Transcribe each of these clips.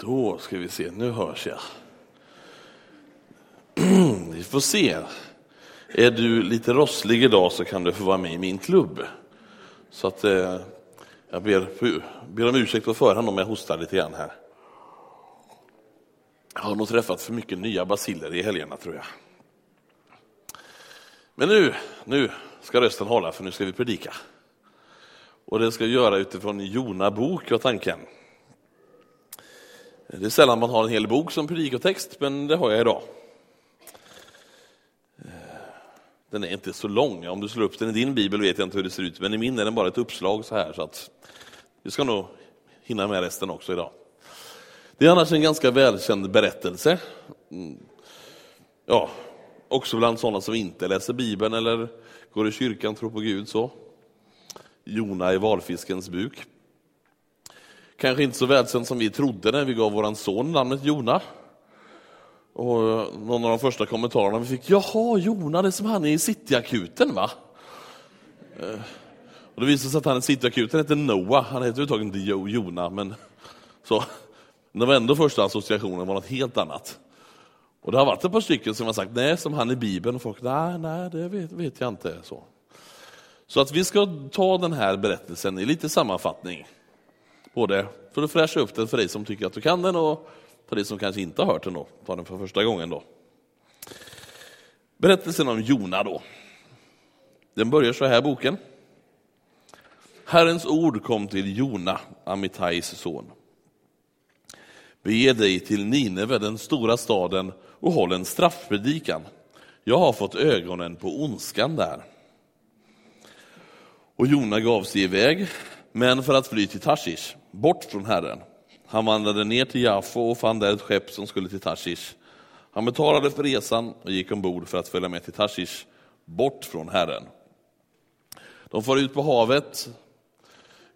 Då ska vi se, nu hörs jag. Vi får se. Är du lite rosslig idag så kan du få vara med i min klubb. Så att eh, jag ber, ber om ursäkt på förhand om jag hostar lite grann här. Jag har nog träffat för mycket nya basiller i helgerna tror jag. Men nu, nu ska rösten hålla för nu ska vi predika. Och det ska vi göra utifrån Jona bok var tanken. Det är sällan man har en hel bok som predikotext, men det har jag idag. Den är inte så lång. Om du slår upp den i din bibel vet jag inte hur det ser ut, men i min är den bara ett uppslag så här. Så att vi ska nog hinna med resten också idag. Det är annars en ganska välkänd berättelse. Mm. Ja, också bland sådana som inte läser Bibeln eller går i kyrkan, tror på Gud. så. Jona i valfiskens buk. Kanske inte så välkänd som vi trodde när vi gav vår son namnet Jona. Och någon av de första kommentarerna vi fick, jaha, Jona, det är som han är i Cityakuten va? Eh, och det visade sig att han i Cityakuten heter Noah, han heter överhuvudtaget inte Jona, men så. Det var ändå första associationen var något helt annat. Och det har varit ett par stycken som har sagt, nej, som han i Bibeln, och folk, nej, nej, det vet, vet jag inte. Så. så att vi ska ta den här berättelsen i lite sammanfattning. Både för att fräscha upp den för dig som tycker att du kan den och för dig som kanske inte har hört den och tar den för första gången då. Berättelsen om Jona då. Den börjar så här boken. Herrens ord kom till Jona, Amitais son. Bege dig till Nineve, den stora staden, och håll en straffpredikan. Jag har fått ögonen på ondskan där. Och Jona gav sig iväg, men för att fly till Tashish, bort från Herren. Han vandrade ner till Jaffo och fann där ett skepp som skulle till Tashish. Han betalade för resan och gick ombord för att följa med till Tashish, bort från Herren. De får ut på havet.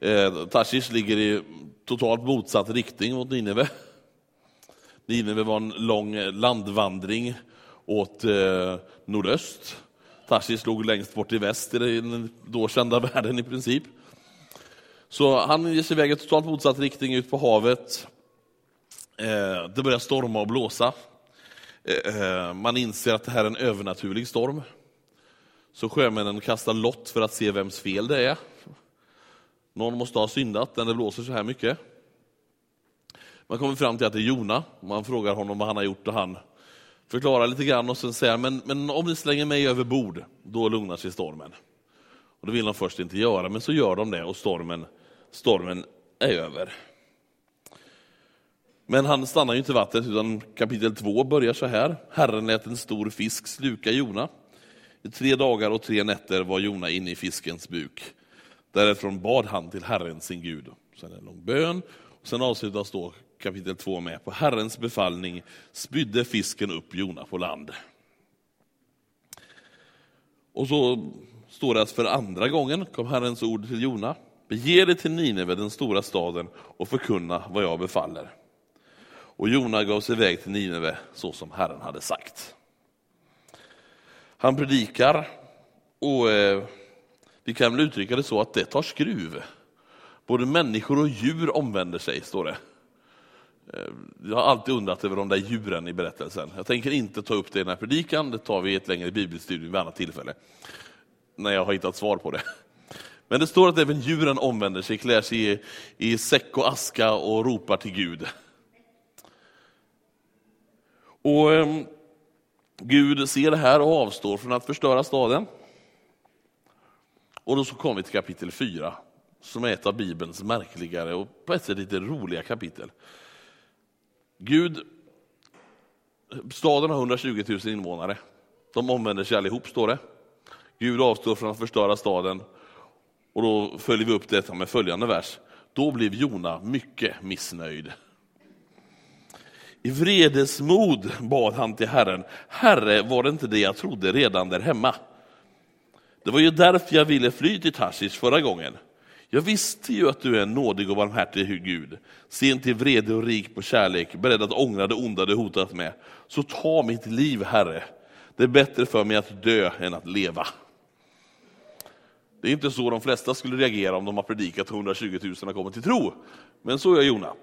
Eh, Tashish ligger i totalt motsatt riktning mot Nineve. Nineve var en lång landvandring åt eh, nordöst. Tarsis låg längst bort i väst i den då kända världen i princip. Så han ger sig iväg i totalt motsatt riktning ut på havet. Eh, det börjar storma och blåsa. Eh, eh, man inser att det här är en övernaturlig storm. Så sjömännen kastar lott för att se vems fel det är. Någon måste ha syndat när det blåser så här mycket. Man kommer fram till att det är Jona. Man frågar honom vad han har gjort och han förklarar lite grann och sen säger men, men om ni slänger mig över bord, då lugnar sig stormen. Och Det vill de först inte göra, men så gör de det och stormen, stormen är över. Men han stannar ju inte i vattnet, utan kapitel 2 börjar så här. Herren lät en stor fisk sluka Jona. I tre dagar och tre nätter var Jona inne i fiskens buk. Därifrån bad han till Herren sin Gud. Sen en lång bön, och sen avslutas då kapitel 2 med. På Herrens befallning spydde fisken upp Jona på land. Och så står det att för andra gången kom Herrens ord till Jona. Bege dig till Nineve, den stora staden, och förkunna vad jag befaller. Och Jona gav sig iväg till Nineve så som Herren hade sagt. Han predikar och eh, vi kan väl uttrycka det så att det tar skruv. Både människor och djur omvänder sig, står det. Eh, jag har alltid undrat över de där djuren i berättelsen. Jag tänker inte ta upp det i den här predikan, det tar vi i ett längre bibelstudium vid annat tillfälle. När jag har hittat svar på det. Men det står att även djuren omvänder sig, klär sig i, i säck och aska och ropar till Gud. Och eh, Gud ser det här och avstår från att förstöra staden. Och då så kommer vi till kapitel 4, som är ett av Bibelns märkligare och på ett sätt lite roliga kapitel. Gud, staden har 120 000 invånare. De omvänder sig allihop, står det. Gud avstår från att förstöra staden. Och då följer vi upp detta med följande vers. Då blev Jona mycket missnöjd. I vredesmod bad han till Herren. Herre, var det inte det jag trodde redan där hemma? Det var ju därför jag ville fly till Tarsis förra gången. Jag visste ju att du är en nådig och barmhärtig Gud, sen till vrede och rik på kärlek, beredd att ångra det onda du hotat med. Så ta mitt liv, Herre. Det är bättre för mig att dö än att leva. Det är inte så de flesta skulle reagera om de har predikat 120 000 har kommit till tro. Men så gör Jona.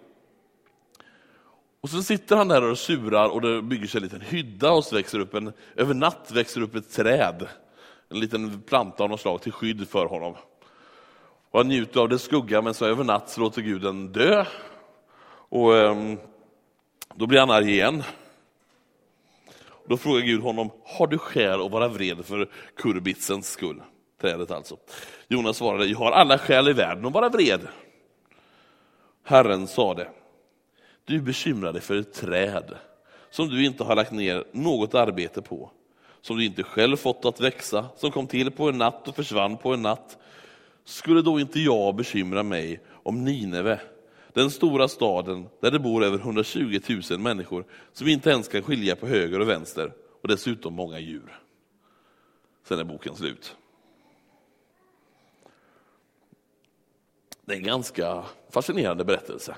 Och så sitter han där och surar och det bygger sig en liten hydda och så växer upp en, över natt växer upp ett träd. En liten planta av något slag till skydd för honom. Och han njuter av det skugga men så över natt så låter Gud den dö. Och um, då blir han arg igen. Då frågar Gud honom, har du skäl att vara vred för kurbitsens skull? Trädet alltså. Jonas svarade, jag har alla skäl i världen att vara vred. Herren sade, du bekymrar dig för ett träd som du inte har lagt ner något arbete på, som du inte själv fått att växa, som kom till på en natt och försvann på en natt. Skulle då inte jag bekymra mig om Nineve, den stora staden där det bor över 120 000 människor som inte ens kan skilja på höger och vänster och dessutom många djur. Sen är boken slut. Det är en ganska fascinerande berättelse.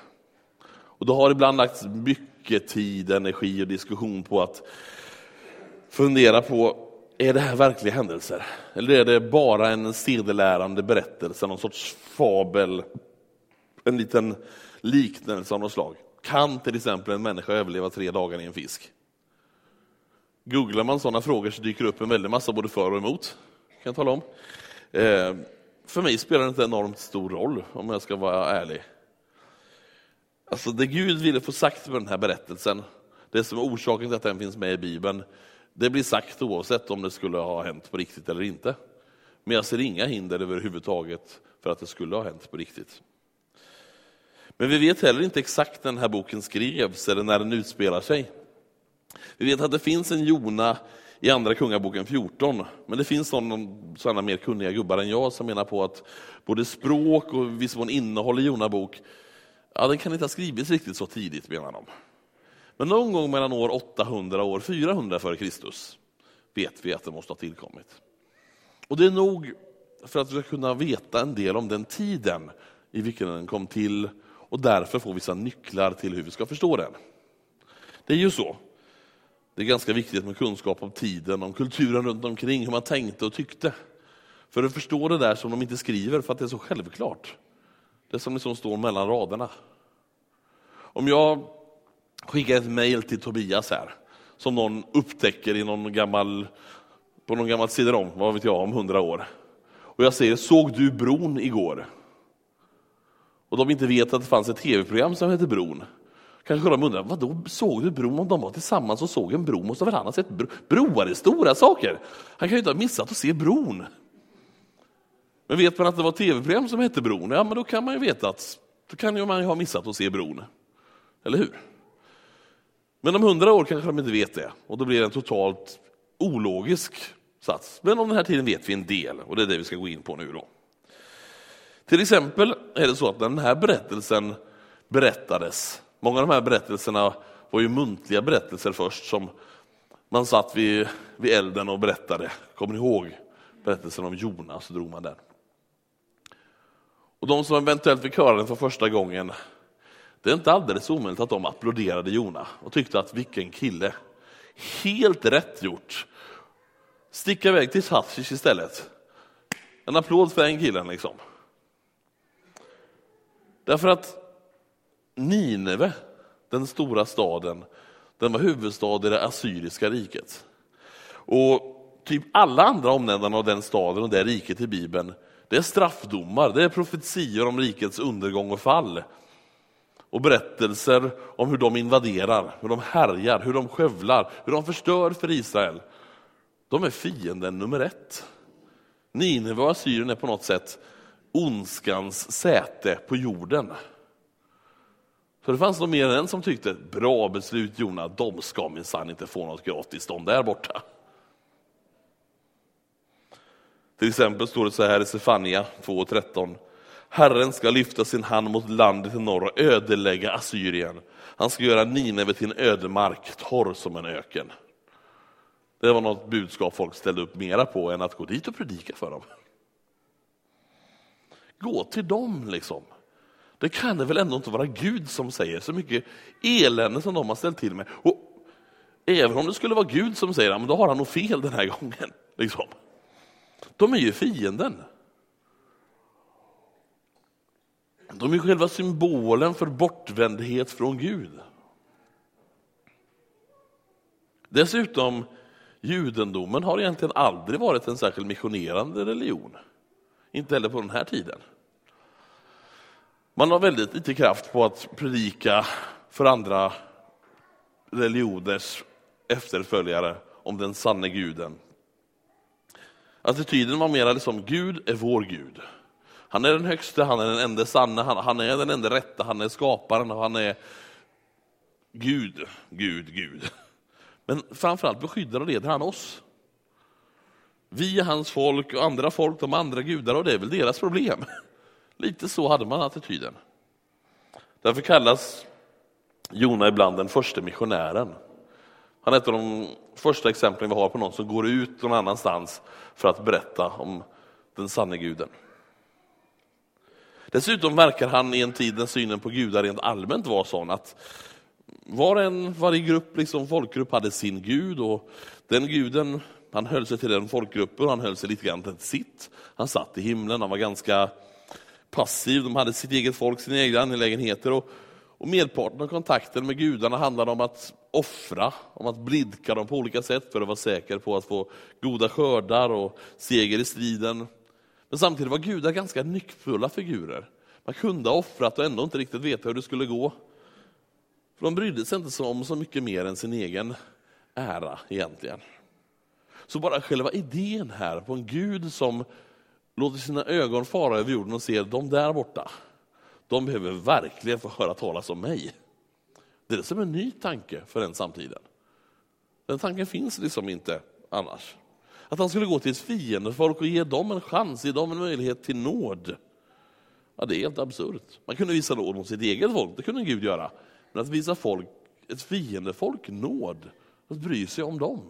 Och det har ibland lagts mycket tid, energi och diskussion på att fundera på, är det här verkliga händelser? Eller är det bara en sedelärande berättelse, någon sorts fabel, en liten liknelse av något slag? Kan till exempel en människa överleva tre dagar i en fisk? Googlar man sådana frågor så dyker det upp en väldig massa både för och emot, kan jag tala om. Eh, för mig spelar det inte enormt stor roll, om jag ska vara ärlig. Alltså det Gud ville få sagt med den här berättelsen, det som är orsaken till att den finns med i Bibeln, det blir sagt oavsett om det skulle ha hänt på riktigt eller inte. Men jag ser inga hinder överhuvudtaget för att det skulle ha hänt på riktigt. Men vi vet heller inte exakt när den här boken skrevs eller när den utspelar sig. Vi vet att det finns en Jona i Andra Kungaboken 14, men det finns sådana mer kunniga gubbar än jag som menar på att både språk och viss mån innehåll i Jona bok Ja, den kan inte ha skrivits riktigt så tidigt menar de. Men någon gång mellan år 800 och år 400 före Kristus vet vi att den måste ha tillkommit. Och det är nog för att vi ska kunna veta en del om den tiden i vilken den kom till och därför få vissa nycklar till hur vi ska förstå den. Det är ju så. Det är ganska viktigt med kunskap om tiden, om kulturen runt omkring, hur man tänkte och tyckte. För att förstå det där som de inte skriver för att det är så självklart. Det som liksom står mellan raderna. Om jag skickar ett mejl till Tobias här, som någon upptäcker i någon gammal, på någon gammal cd-rom, vad vet jag, om hundra år. Och jag säger, såg du bron igår? Och de inte vet att det fanns ett tv-program som hette Bron. Kanske de undrar, vadå såg du bron? Om de var tillsammans och såg en bro måste väl han ha sett bro? Broar är stora saker. Han kan ju inte ha missat att se bron. Men vet man att det var tv-program som hette Bron, ja men då kan man ju veta att då kan man ju ha missat att se bron. Eller hur? Men om hundra år kanske de inte vet det och då blir det en totalt ologisk sats. Men om den här tiden vet vi en del och det är det vi ska gå in på nu då. Till exempel är det så att när den här berättelsen berättades, många av de här berättelserna var ju muntliga berättelser först som man satt vid, vid elden och berättade. Kommer ni ihåg berättelsen om Jonas? Drog man den. Och de som eventuellt fick höra den för första gången, det är inte alldeles omöjligt att de applåderade Jona och tyckte att vilken kille. Helt rätt gjort. Sticka iväg till Tarshish istället. En applåd för den killen liksom. Därför att Nineve, den stora staden, den var huvudstad i det assyriska riket. Och typ alla andra omnämnanden av den staden och det riket i Bibeln det är straffdomar, det är profetior om rikets undergång och fall. Och berättelser om hur de invaderar, hur de härjar, hur de skövlar, hur de förstör för Israel. De är fienden nummer ett. Nineve och Assyrien är på något sätt ondskans säte på jorden. För det fanns nog mer än en som tyckte, bra beslut Jona, de ska minsann inte få något gratis, de där borta. Till exempel står det så här i Sefania 2.13. Herren ska lyfta sin hand mot landet i norr och ödelägga Assyrien. Han ska göra Nineve till en ödemark, torr som en öken. Det var något budskap folk ställde upp mera på än att gå dit och predika för dem. Gå till dem liksom. Det kan det väl ändå inte vara Gud som säger, så mycket elände som de har ställt till med. Och även om det skulle vara Gud som säger det, då har han nog fel den här gången. Liksom. De är ju fienden. De är själva symbolen för bortvändhet från Gud. Dessutom, judendomen har egentligen aldrig varit en särskilt missionerande religion. Inte heller på den här tiden. Man har väldigt lite kraft på att predika för andra religioners efterföljare om den sanne guden. Attityden var mer liksom, Gud är vår Gud. Han är den högste, han är den enda sanna, han, han är den enda rätta, han är skaparen och han är Gud, Gud, Gud. Men framförallt beskyddar och leder han oss. Vi är hans folk och andra folk, de andra gudar och det är väl deras problem. Lite så hade man attityden. Därför kallas Jona ibland den första missionären. Han är ett av de första exemplen vi har på någon som går ut någon annanstans för att berätta om den sanne guden. Dessutom verkar han i en tid när synen på gudar rent allmänt var sån att var en, varje grupp, liksom folkgrupp hade sin gud och den guden, han höll sig till den folkgruppen, han höll sig lite grann till sitt. Han satt i himlen, han var ganska passiv, de hade sitt eget folk, sina egna angelägenheter. Och, och merparten av kontakten med gudarna handlade om att offra, om att blidka dem på olika sätt för att vara säker på att få goda skördar och seger i striden. Men samtidigt var gudar ganska nyckfulla figurer. Man kunde ha offrat och ändå inte riktigt veta hur det skulle gå. För de brydde sig inte om så mycket mer än sin egen ära egentligen. Så bara själva idén här på en Gud som låter sina ögon fara över jorden och ser de där borta, de behöver verkligen få höra talas om mig. Det är som en ny tanke för den samtiden. Den tanken finns liksom inte annars. Att han skulle gå till ett fiendefolk och ge dem en chans, ge dem en möjlighet till nåd. Ja, det är helt absurt. Man kunde visa nåd mot sitt eget folk, det kunde Gud göra. Men att visa folk, ett fiendefolk nåd, att bry sig om dem.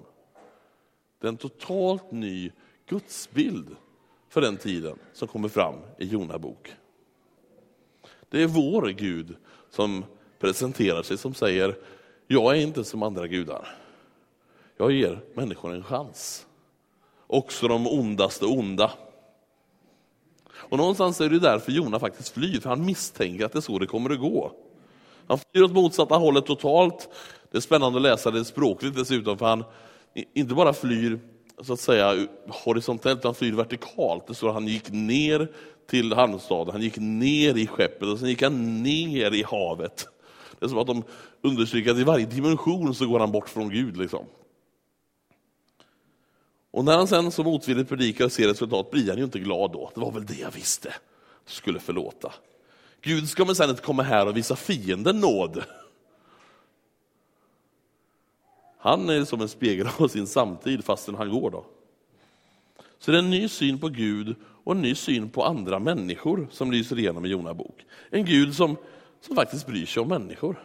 Det är en totalt ny gudsbild för den tiden som kommer fram i Jona bok. Det är vår Gud som presenterar sig som säger, jag är inte som andra gudar. Jag ger människor en chans. Också de ondaste onda. Och någonstans är det därför Jona faktiskt flyr, för han misstänker att det är så det kommer att gå. Han flyr åt motsatta hållet totalt. Det är spännande att läsa det språkligt dessutom, för han inte bara flyr så att säga horisontellt, han flyr vertikalt. Det står att han gick ner till hamnstaden, han gick ner i skeppet och sen gick han ner i havet. Det är som att de understryker att i varje dimension så går han bort från Gud. Liksom. Och när han sen så motvilligt predikar och ser resultat blir han ju inte glad då. Det var väl det jag visste, skulle förlåta. Gud ska väl sen inte komma här och visa fienden nåd. Han är som en spegel av sin samtid fastän han går då. Så det är en ny syn på Gud och en ny syn på andra människor som lyser igenom i Jona bok. En Gud som, som faktiskt bryr sig om människor.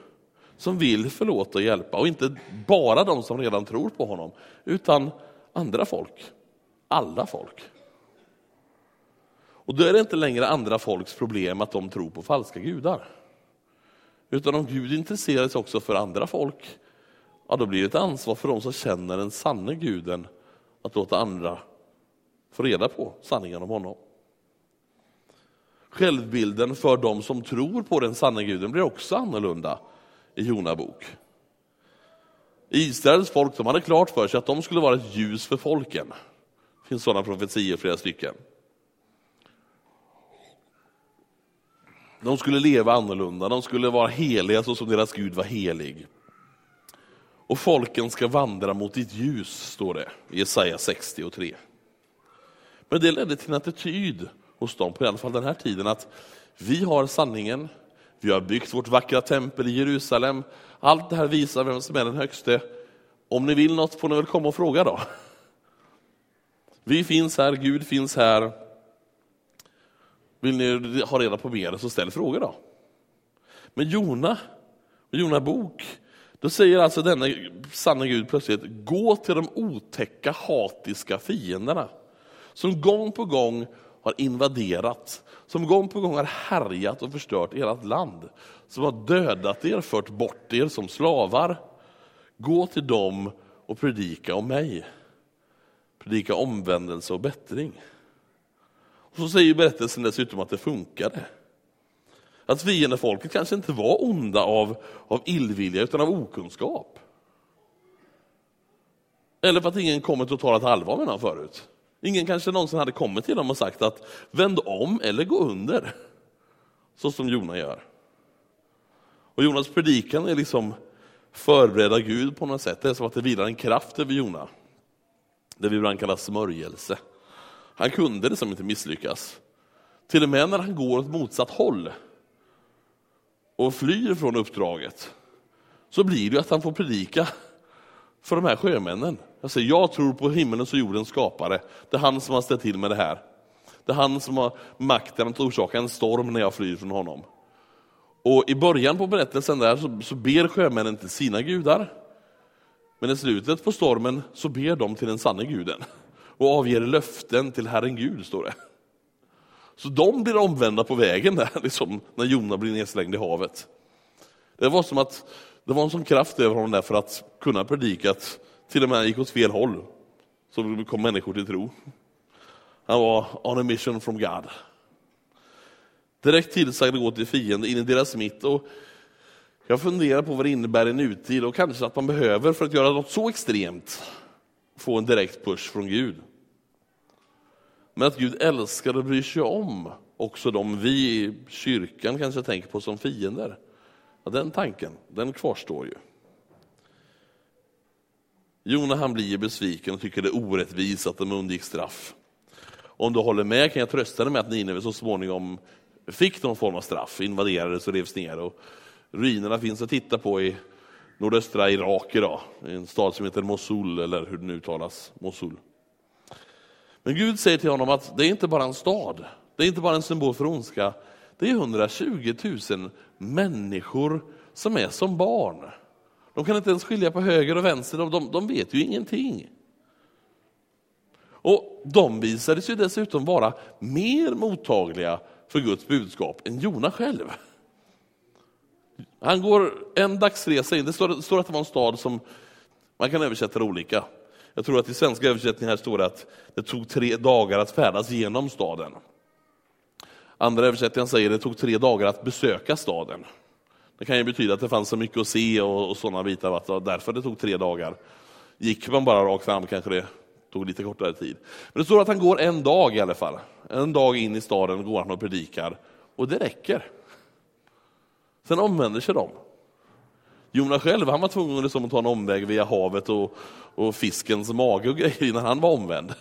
Som vill förlåta och hjälpa och inte bara de som redan tror på honom utan andra folk. Alla folk. Och då är det inte längre andra folks problem att de tror på falska gudar. Utan om Gud intresserar sig också för andra folk, ja, då blir det ett ansvar för de som känner den sanne guden att låta andra få reda på sanningen om honom. Självbilden för de som tror på den sanne guden blir också annorlunda i Jona bok. Israels folk de hade klart för sig att de skulle vara ett ljus för folken. Det finns sådana profetier, flera stycken. De skulle leva annorlunda, de skulle vara heliga så som deras Gud var helig. Och folken ska vandra mot ditt ljus, står det i Jesaja 63. Men det ledde till en attityd hos dem, på i alla fall den här tiden, att vi har sanningen, vi har byggt vårt vackra tempel i Jerusalem, allt det här visar vem som är den högste. Om ni vill något får ni väl komma och fråga då. Vi finns här, Gud finns här, vill ni ha reda på mer så ställ frågor då. Men Jona, Jona bok, då säger alltså denna sanna Gud plötsligt, gå till de otäcka hatiska fienderna som gång på gång har invaderat, som gång på gång har härjat och förstört ert land, som har dödat er, fört bort er som slavar. Gå till dem och predika om mig. Predika omvändelse och bättring. Och så säger berättelsen dessutom att det funkade. Att fiendefolket kanske inte var onda av, av illvilja utan av okunskap. Eller för att ingen kommit och talat allvar med honom förut. Ingen kanske någonsin hade kommit till honom och sagt att vänd om eller gå under. Så som Jona gör. Och Jonas predikan är liksom förbereda Gud på något sätt. Det är som att det vilar en kraft över Jona. Det vi ibland kallar smörjelse. Han kunde liksom inte misslyckas. Till och med när han går åt motsatt håll och flyr från uppdraget så blir det att han får predika för de här sjömännen. Jag säger, jag tror på himmelens och jordens skapare. Det är han som har ställt till med det här. Det är han som har makten att orsaka en storm när jag flyr från honom. Och i början på berättelsen där så, så ber sjömännen till sina gudar. Men i slutet på stormen så ber de till den sanne guden och avger löften till Herren Gud, står det. Så de blir omvända på vägen där, liksom, när Jona blir nedslängd i havet. Det var som att det var en sån kraft över honom där för att kunna predika att till och med gick åt fel håll. Så kom människor till tro. Han var on a mission from God. Direkt tillsagd att gå till fienden in i deras mitt. Och jag funderar på vad det innebär i nutid och kanske att man behöver, för att göra något så extremt, få en direkt push från Gud. Men att Gud älskar och bryr sig om också de vi i kyrkan kanske tänker på som fiender. Ja, den tanken, den kvarstår ju. Jona han blir besviken och tycker det är orättvist att de undgick straff. Om du håller med kan jag trösta dig med att Nineve så småningom fick någon form av straff, invaderades och revs ner. Och ruinerna finns att titta på i nordöstra Irak idag, i en stad som heter Mosul, eller hur det nu uttalas, Mosul. Men Gud säger till honom att det är inte bara en stad, det är inte bara en symbol för ondska, det är 120 000 människor som är som barn. De kan inte ens skilja på höger och vänster, de, de vet ju ingenting. Och de visade sig dessutom vara mer mottagliga för Guds budskap än Jona själv. Han går en dagsresa in, det står, det står, att det var en stad som man kan översätta det olika. Jag tror att i svenska översättningar står det att det tog tre dagar att färdas genom staden. Andra översättningar säger att det tog tre dagar att besöka staden. Det kan ju betyda att det fanns så mycket att se och, och sådana bitar, att därför det tog tre dagar. Gick man bara rakt fram kanske det tog lite kortare tid. Men det står att han går en dag i alla fall. En dag in i staden går han och predikar, och det räcker. Sen omvänder sig de. Jona själv han var tvungen liksom att ta en omväg via havet och, och fiskens mage och grejer innan han var omvänd.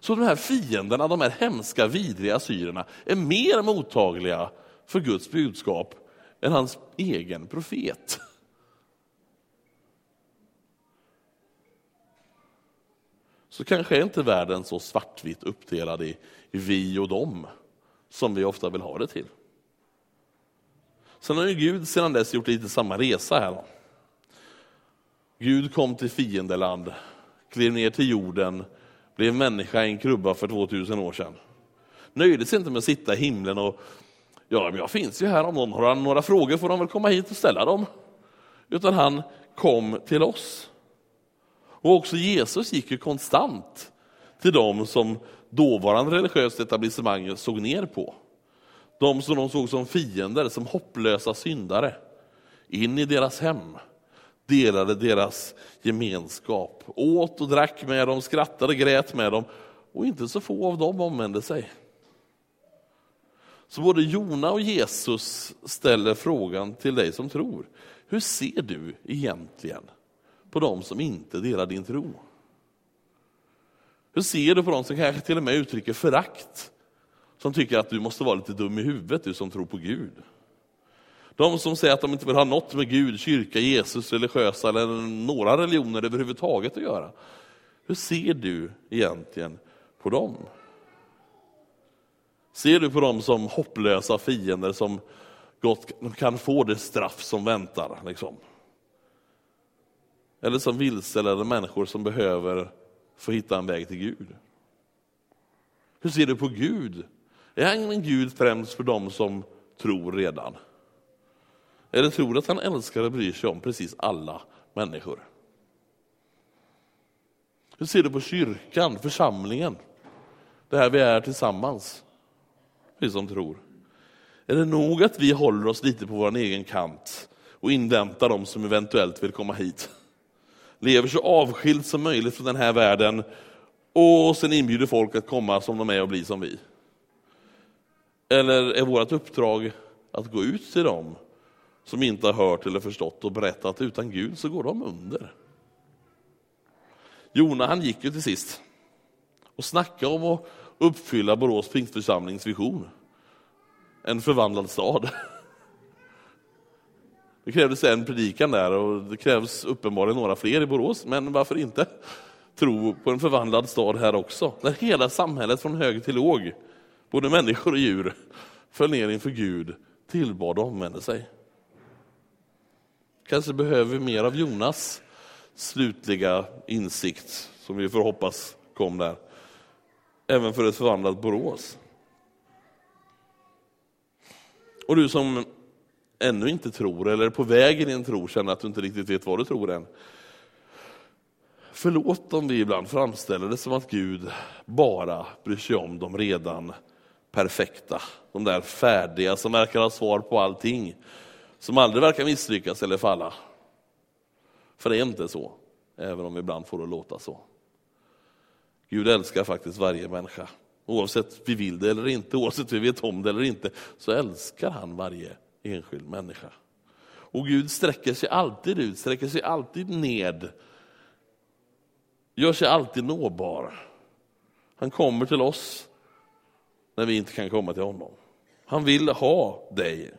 Så de här fienderna, de här hemska, vidriga assyrierna, är mer mottagliga för Guds budskap än hans egen profet. Så kanske är inte världen så svartvitt uppdelad i vi och dem som vi ofta vill ha det till. Sen har ju Gud sedan dess gjort lite samma resa här. Gud kom till fiendeland, klev ner till jorden, blev människa i en krubba för 2000 år sedan. Nöjde sig inte med att sitta i himlen och ja, men jag finns ju här, om någon har några frågor får de väl komma hit och ställa dem. Utan han kom till oss. Och också Jesus gick ju konstant till dem som dåvarande religiöst etablissemang såg ner på. De som de såg som fiender, som hopplösa syndare. In i deras hem, delade deras gemenskap, åt och drack med dem, skrattade och grät med dem och inte så få av dem omvände sig. Så både Jona och Jesus ställer frågan till dig som tror. Hur ser du egentligen på dem som inte delar din tro? Hur ser du på dem som kanske till och med uttrycker förakt? Som tycker att du måste vara lite dum i huvudet, du som tror på Gud. De som säger att de inte vill ha något med Gud, kyrka, Jesus, religiösa eller några religioner överhuvudtaget att göra. Hur ser du egentligen på dem? Ser du på dem som hopplösa fiender som gott kan få det straff som väntar? Liksom? Eller som vilseledda människor som behöver få hitta en väg till Gud? Hur ser du på Gud? Är han en Gud främst för dem som tror redan? Eller tror du att han älskar och bryr sig om precis alla människor? Hur ser du på kyrkan, församlingen? Det här vi är tillsammans, vi som tror. Är det nog att vi håller oss lite på vår egen kant och inväntar dem som eventuellt vill komma hit? lever så avskilt som möjligt från den här världen och sen inbjuder folk att komma som de är och bli som vi? Eller är vårt uppdrag att gå ut till dem som inte har hört eller förstått och berätta att utan Gud så går de under? Jona han gick ju till sist och snackade om att uppfylla Borås pingstförsamlings vision. En förvandlad stad. Det krävdes en predikan där och det krävs uppenbarligen några fler i Borås, men varför inte tro på en förvandlad stad här också? När hela samhället från hög till låg, både människor och djur, föll ner inför Gud, tillbad och omvände sig. Kanske behöver vi mer av Jonas slutliga insikt, som vi får hoppas kom där, även för ett förvandlat Borås. Och du som ännu inte tror, eller är på väg i din tro, känner att du inte riktigt vet vad du tror än. Förlåt om vi ibland framställer det som att Gud bara bryr sig om de redan perfekta, de där färdiga som verkar ha svar på allting, som aldrig verkar misslyckas eller falla. För det är inte så, även om vi ibland får det låta så. Gud älskar faktiskt varje människa. Oavsett vi vill det eller inte, oavsett vi vet om det eller inte, så älskar han varje enskild människa. Och Gud sträcker sig alltid ut, sträcker sig alltid ned, gör sig alltid nåbar. Han kommer till oss när vi inte kan komma till honom. Han vill ha dig.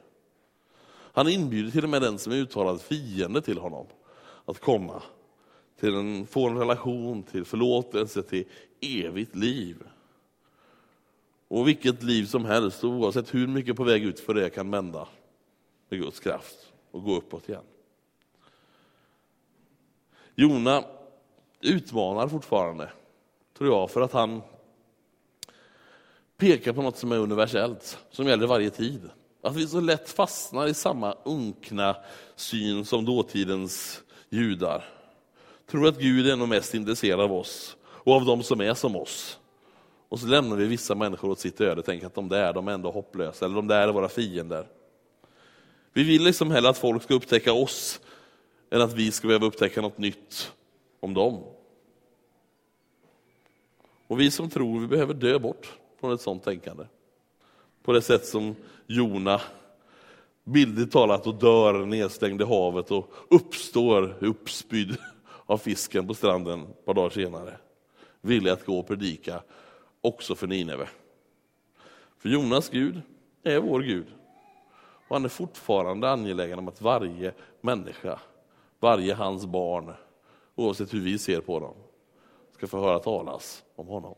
Han inbjuder till och med den som är uttalad fiende till honom att komma till en, få en relation, till förlåtelse, till evigt liv. Och vilket liv som helst, oavsett hur mycket på väg ut för det kan vända med Guds kraft och gå uppåt igen. Jona utmanar fortfarande, tror jag, för att han pekar på något som är universellt, som gäller varje tid. Att vi så lätt fastnar i samma unkna syn som dåtidens judar. Tror att Gud är nog mest intresserad av oss och av de som är som oss. Och så lämnar vi vissa människor åt sitt öde och tänker att de där de är ändå hopplösa, eller de där är våra fiender. Vi vill liksom hellre att folk ska upptäcka oss än att vi ska behöva upptäcka något nytt om dem. Och vi som tror, vi behöver dö bort från ett sådant tänkande. På det sätt som Jona bildligt talat och dör nedstängd i havet och uppstår uppspydd av fisken på stranden ett par dagar senare. Villig att gå och predika också för Nineve. För Jonas Gud är vår Gud. Och han är fortfarande angelägen om att varje människa, varje hans barn, oavsett hur vi ser på dem, ska få höra talas om honom.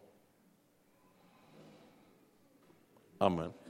Amen.